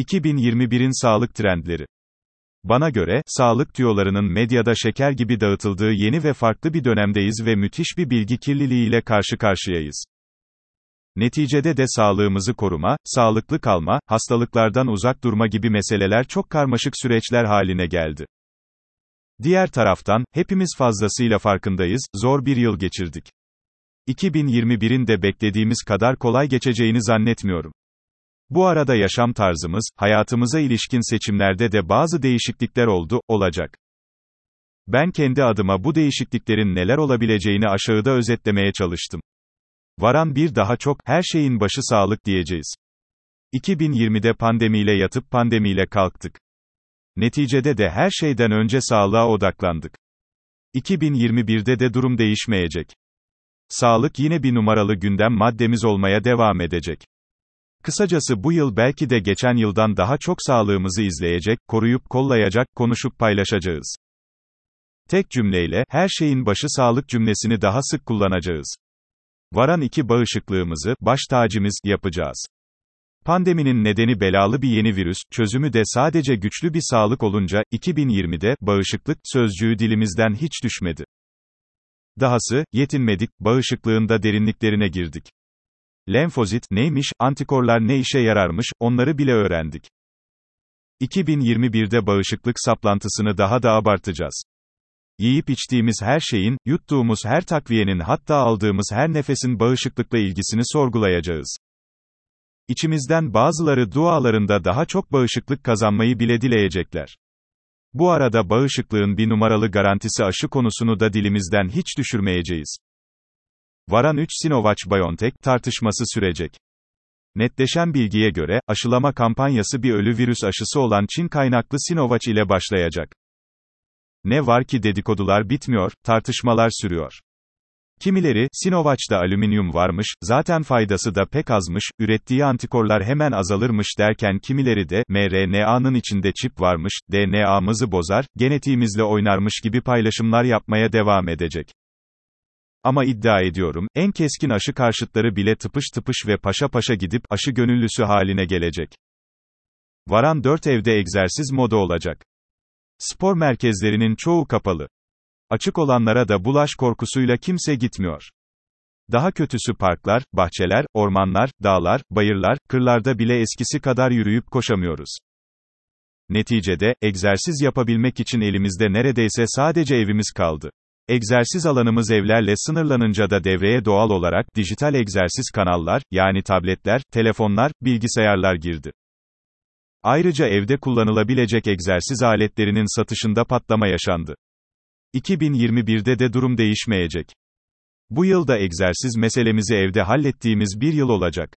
2021'in sağlık trendleri. Bana göre, sağlık tüyolarının medyada şeker gibi dağıtıldığı yeni ve farklı bir dönemdeyiz ve müthiş bir bilgi kirliliğiyle karşı karşıyayız. Neticede de sağlığımızı koruma, sağlıklı kalma, hastalıklardan uzak durma gibi meseleler çok karmaşık süreçler haline geldi. Diğer taraftan, hepimiz fazlasıyla farkındayız, zor bir yıl geçirdik. 2021'in de beklediğimiz kadar kolay geçeceğini zannetmiyorum. Bu arada yaşam tarzımız, hayatımıza ilişkin seçimlerde de bazı değişiklikler oldu, olacak. Ben kendi adıma bu değişikliklerin neler olabileceğini aşağıda özetlemeye çalıştım. Varan bir daha çok, her şeyin başı sağlık diyeceğiz. 2020'de pandemiyle yatıp pandemiyle kalktık. Neticede de her şeyden önce sağlığa odaklandık. 2021'de de durum değişmeyecek. Sağlık yine bir numaralı gündem maddemiz olmaya devam edecek. Kısacası bu yıl belki de geçen yıldan daha çok sağlığımızı izleyecek, koruyup kollayacak, konuşup paylaşacağız. Tek cümleyle, her şeyin başı sağlık cümlesini daha sık kullanacağız. Varan iki bağışıklığımızı, baş tacimiz, yapacağız. Pandeminin nedeni belalı bir yeni virüs, çözümü de sadece güçlü bir sağlık olunca, 2020'de, bağışıklık, sözcüğü dilimizden hiç düşmedi. Dahası, yetinmedik, bağışıklığında derinliklerine girdik. Lenfozit neymiş, antikorlar ne işe yararmış, onları bile öğrendik. 2021'de bağışıklık saplantısını daha da abartacağız. Yiyip içtiğimiz her şeyin, yuttuğumuz her takviyenin hatta aldığımız her nefesin bağışıklıkla ilgisini sorgulayacağız. İçimizden bazıları dualarında daha çok bağışıklık kazanmayı bile dileyecekler. Bu arada bağışıklığın bir numaralı garantisi aşı konusunu da dilimizden hiç düşürmeyeceğiz. Varan 3 Sinovac-BioNTech tartışması sürecek. Netleşen bilgiye göre, aşılama kampanyası bir ölü virüs aşısı olan Çin kaynaklı Sinovac ile başlayacak. Ne var ki dedikodular bitmiyor, tartışmalar sürüyor. Kimileri, Sinovac'da alüminyum varmış, zaten faydası da pek azmış, ürettiği antikorlar hemen azalırmış derken kimileri de, mRNA'nın içinde çip varmış, DNA'mızı bozar, genetiğimizle oynarmış gibi paylaşımlar yapmaya devam edecek. Ama iddia ediyorum, en keskin aşı karşıtları bile tıpış tıpış ve paşa paşa gidip, aşı gönüllüsü haline gelecek. Varan 4 evde egzersiz moda olacak. Spor merkezlerinin çoğu kapalı. Açık olanlara da bulaş korkusuyla kimse gitmiyor. Daha kötüsü parklar, bahçeler, ormanlar, dağlar, bayırlar, kırlarda bile eskisi kadar yürüyüp koşamıyoruz. Neticede, egzersiz yapabilmek için elimizde neredeyse sadece evimiz kaldı. Egzersiz alanımız evlerle sınırlanınca da devreye doğal olarak dijital egzersiz kanallar, yani tabletler, telefonlar, bilgisayarlar girdi. Ayrıca evde kullanılabilecek egzersiz aletlerinin satışında patlama yaşandı. 2021'de de durum değişmeyecek. Bu yılda egzersiz meselemizi evde hallettiğimiz bir yıl olacak.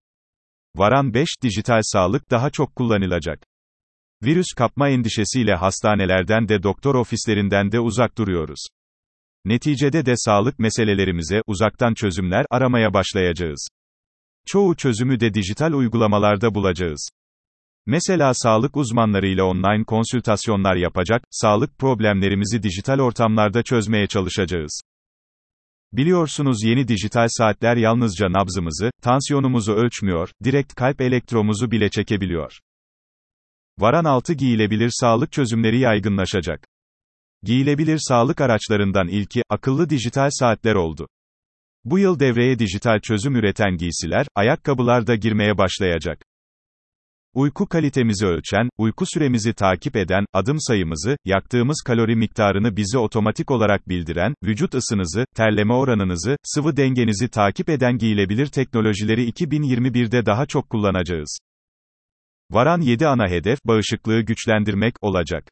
Varan 5, dijital sağlık daha çok kullanılacak. Virüs kapma endişesiyle hastanelerden de doktor ofislerinden de uzak duruyoruz. Neticede de sağlık meselelerimize uzaktan çözümler aramaya başlayacağız. Çoğu çözümü de dijital uygulamalarda bulacağız. Mesela sağlık uzmanlarıyla online konsültasyonlar yapacak, sağlık problemlerimizi dijital ortamlarda çözmeye çalışacağız. Biliyorsunuz yeni dijital saatler yalnızca nabzımızı, tansiyonumuzu ölçmüyor, direkt kalp elektromuzu bile çekebiliyor. Varan altı giyilebilir sağlık çözümleri yaygınlaşacak. Giyilebilir sağlık araçlarından ilki, akıllı dijital saatler oldu. Bu yıl devreye dijital çözüm üreten giysiler, ayakkabılar da girmeye başlayacak. Uyku kalitemizi ölçen, uyku süremizi takip eden, adım sayımızı, yaktığımız kalori miktarını bize otomatik olarak bildiren, vücut ısınızı, terleme oranınızı, sıvı dengenizi takip eden giyilebilir teknolojileri 2021'de daha çok kullanacağız. Varan 7 ana hedef, bağışıklığı güçlendirmek, olacak.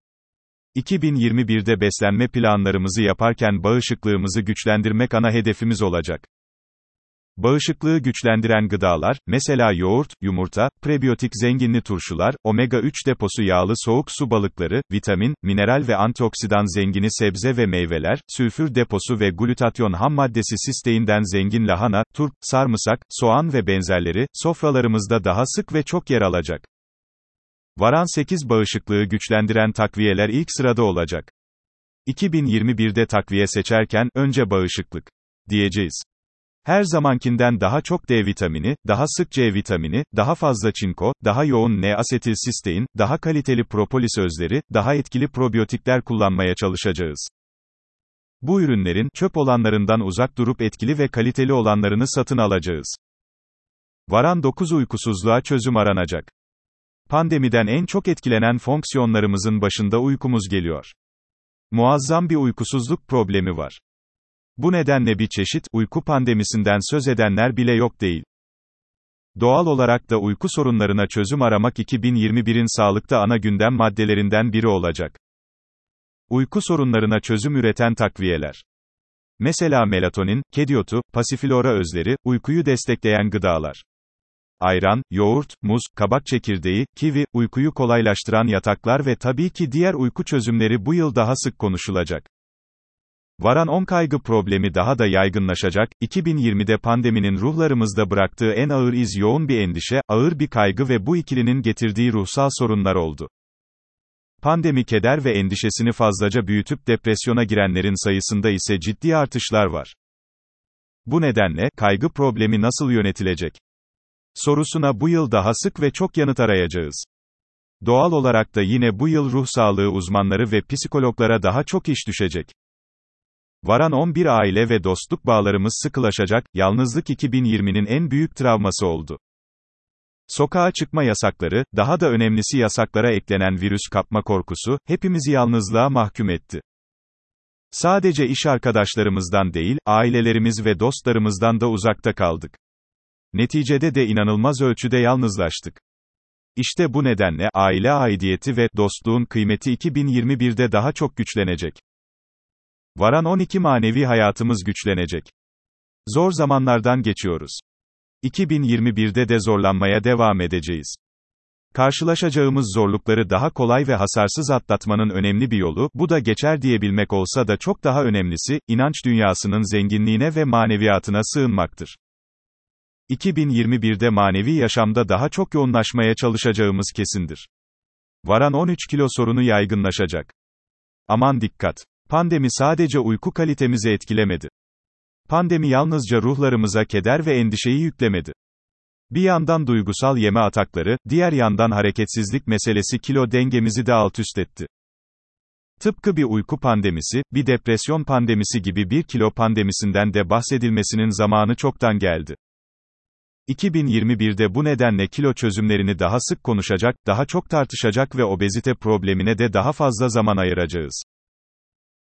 2021'de beslenme planlarımızı yaparken bağışıklığımızı güçlendirmek ana hedefimiz olacak. Bağışıklığı güçlendiren gıdalar, mesela yoğurt, yumurta, prebiyotik zenginli turşular, omega-3 deposu yağlı soğuk su balıkları, vitamin, mineral ve antioksidan zengini sebze ve meyveler, sülfür deposu ve glutatyon ham maddesi sisteinden zengin lahana, turp, sarımsak, soğan ve benzerleri, sofralarımızda daha sık ve çok yer alacak. Varan 8 bağışıklığı güçlendiren takviyeler ilk sırada olacak. 2021'de takviye seçerken, önce bağışıklık diyeceğiz. Her zamankinden daha çok D vitamini, daha sık C vitamini, daha fazla çinko, daha yoğun N-asetilsistein, daha kaliteli propolis özleri, daha etkili probiyotikler kullanmaya çalışacağız. Bu ürünlerin, çöp olanlarından uzak durup etkili ve kaliteli olanlarını satın alacağız. Varan 9 uykusuzluğa çözüm aranacak. Pandemiden en çok etkilenen fonksiyonlarımızın başında uykumuz geliyor. Muazzam bir uykusuzluk problemi var. Bu nedenle bir çeşit uyku pandemisinden söz edenler bile yok değil. Doğal olarak da uyku sorunlarına çözüm aramak 2021'in sağlıkta ana gündem maddelerinden biri olacak. Uyku sorunlarına çözüm üreten takviyeler. Mesela melatonin, kediotu, pasiflora özleri, uykuyu destekleyen gıdalar. Ayran, yoğurt, muz, kabak çekirdeği, kivi, uykuyu kolaylaştıran yataklar ve tabii ki diğer uyku çözümleri bu yıl daha sık konuşulacak. Varan 10 kaygı problemi daha da yaygınlaşacak. 2020'de pandeminin ruhlarımızda bıraktığı en ağır iz yoğun bir endişe, ağır bir kaygı ve bu ikilinin getirdiği ruhsal sorunlar oldu. Pandemi keder ve endişesini fazlaca büyütüp depresyona girenlerin sayısında ise ciddi artışlar var. Bu nedenle, kaygı problemi nasıl yönetilecek? Sorusuna bu yıl daha sık ve çok yanıt arayacağız. Doğal olarak da yine bu yıl ruh sağlığı uzmanları ve psikologlara daha çok iş düşecek. Varan 11 aile ve dostluk bağlarımız sıkılaşacak, yalnızlık 2020'nin en büyük travması oldu. Sokağa çıkma yasakları, daha da önemlisi yasaklara eklenen virüs kapma korkusu, hepimizi yalnızlığa mahkum etti. Sadece iş arkadaşlarımızdan değil, ailelerimiz ve dostlarımızdan da uzakta kaldık. Neticede de inanılmaz ölçüde yalnızlaştık. İşte bu nedenle, aile aidiyeti ve dostluğun kıymeti 2021'de daha çok güçlenecek. Varan 12 manevi hayatımız güçlenecek. Zor zamanlardan geçiyoruz. 2021'de de zorlanmaya devam edeceğiz. Karşılaşacağımız zorlukları daha kolay ve hasarsız atlatmanın önemli bir yolu, bu da geçer diyebilmek olsa da çok daha önemlisi, inanç dünyasının zenginliğine ve maneviyatına sığınmaktır. 2021'de manevi yaşamda daha çok yoğunlaşmaya çalışacağımız kesindir. Varan 13 kilo sorunu yaygınlaşacak. Aman dikkat! Pandemi sadece uyku kalitemizi etkilemedi. Pandemi yalnızca ruhlarımıza keder ve endişeyi yüklemedi. Bir yandan duygusal yeme atakları, diğer yandan hareketsizlik meselesi kilo dengemizi de alt üst etti. Tıpkı bir uyku pandemisi, bir depresyon pandemisi gibi bir kilo pandemisinden de bahsedilmesinin zamanı çoktan geldi. 2021'de bu nedenle kilo çözümlerini daha sık konuşacak, daha çok tartışacak ve obezite problemine de daha fazla zaman ayıracağız.